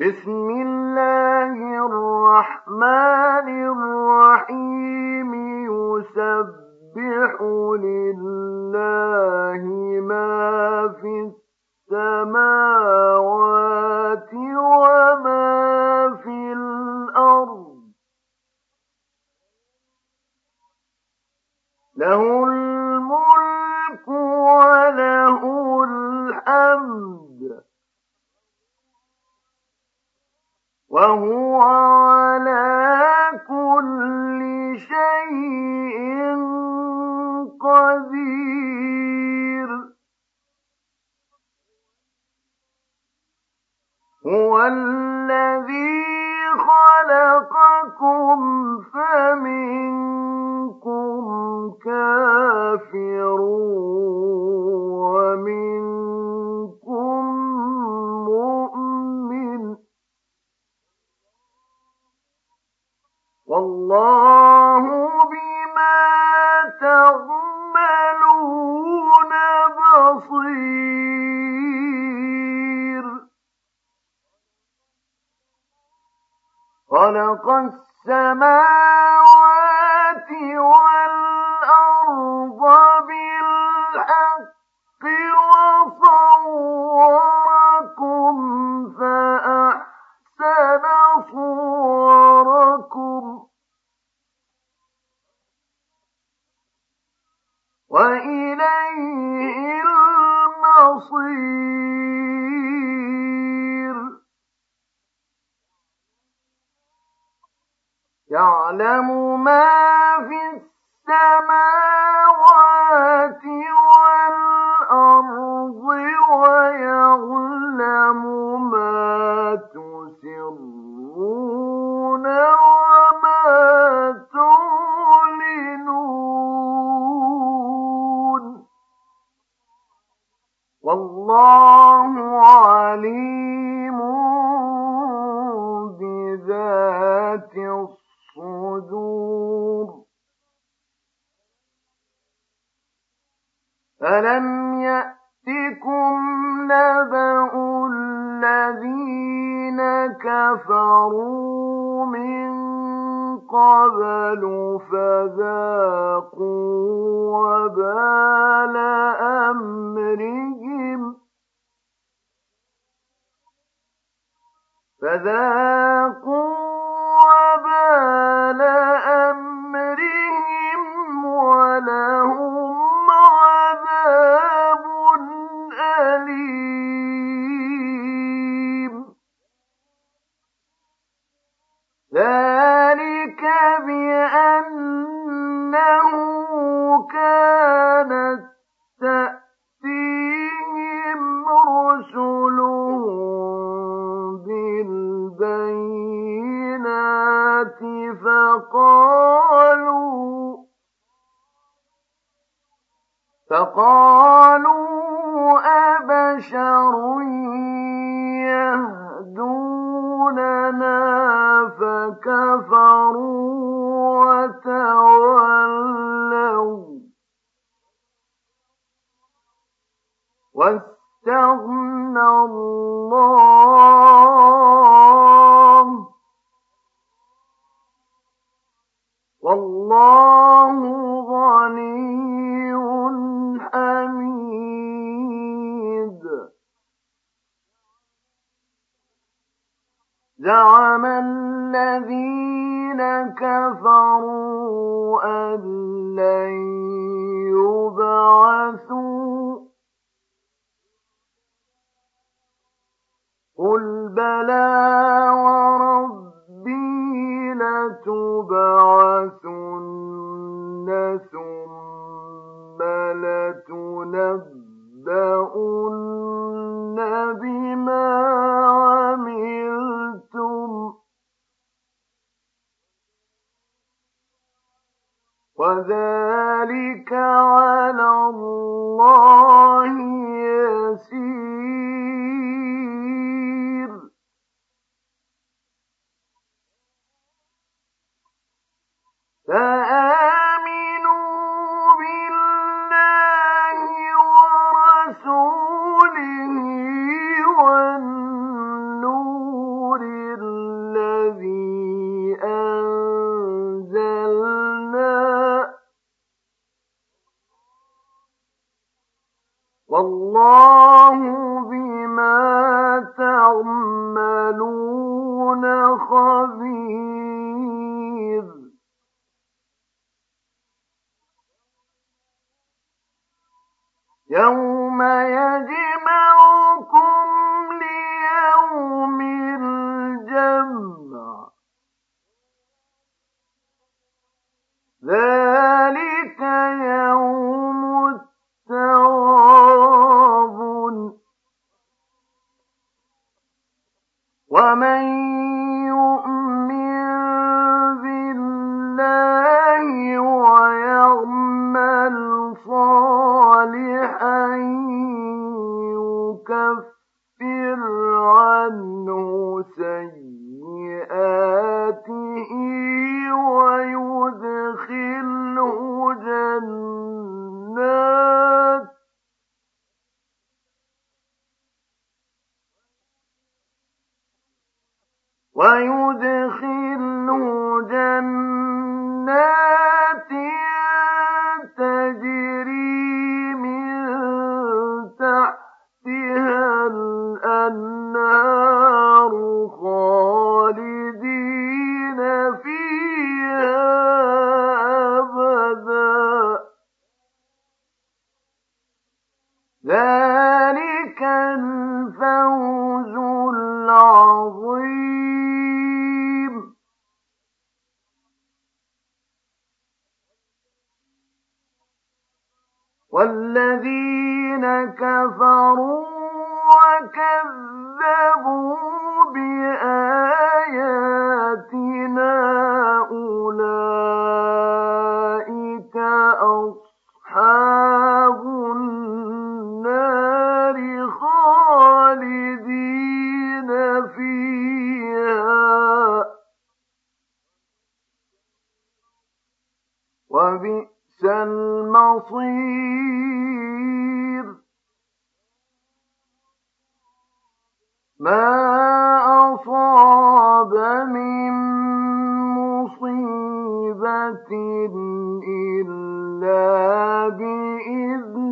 بسم الله الرحمن الرحيم. يسبح لله ما في السماوات وما في الأرض. له خلقكم فمنكم كافر ومنكم مؤمن. والله خلق السماوات يعلم ما في السماوات والأرض ويعلم ما تسرون وما تعلنون. والله عليم بذات الصدور. ألم يأتكم نبأ الذين كفروا من قبل فذاقوا وبال أمرهم فذاقوا فكفروا وتولوا واستغنى الله والله غني حميد. الذين كفروا أن لن يبعثوا. قل بلى وربي لتبعثن ثم لتنبؤن وذلك على الله يَوْمَ يَجْمَعُكُمْ لِيَوْمِ الْجَمْعِ ذَٰلِكَ يَوْمُ التَّغَابُنِ ۗ وَمَن وَيُدْخِلْهُ وَالَّذِينَ كَفَرُوا وَكَذَّبُوا بِآيَاتِنَا أُولَٰئِكَ أَصْحَابُ النَّارِ خَالِدِينَ فِيهَا ۖ. وَبِئْسَ الْمَصِيرُ. مَا أَصَابَ مِن مُّصِيبَةٍ إِلَّا بِإِذْنِ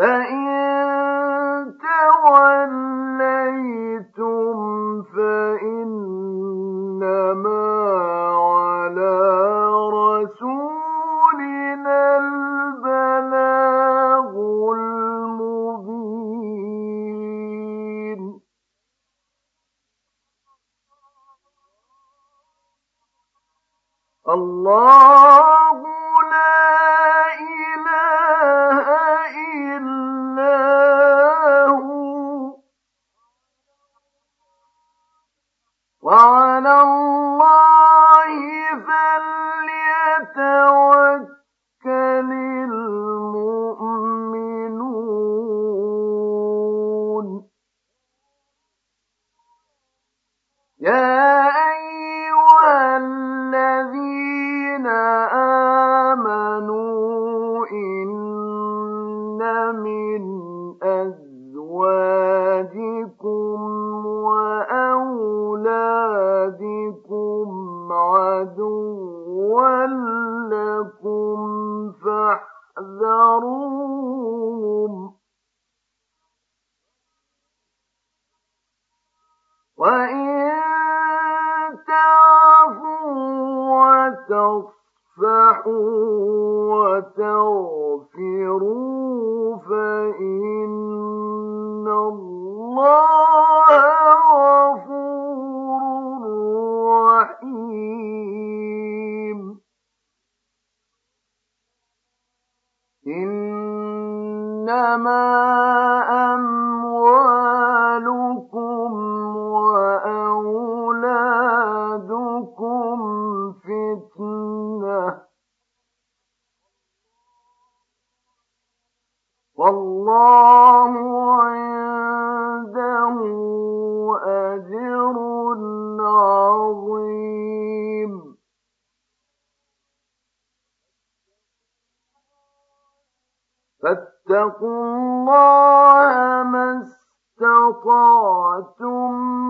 فَإِن تَوَلَّيْتُمْ فَإِنَّمَا عَلَىٰ رَسُولِنَا الْبَلَاغُ الْمُبِينُ اللَّهُ فاتقوا الله ما استطعتم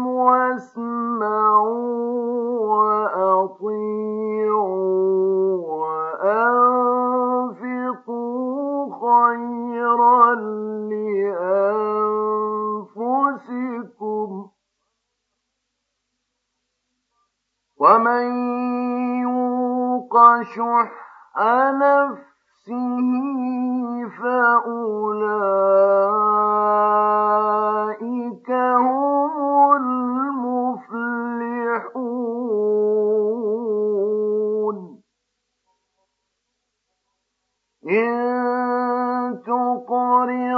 واسمعوا وأطيعوا وأنفقوا خيرا لأنفسكم. ومن يوق شح نفسه فأولئك هم المفلحون إن تقرضوا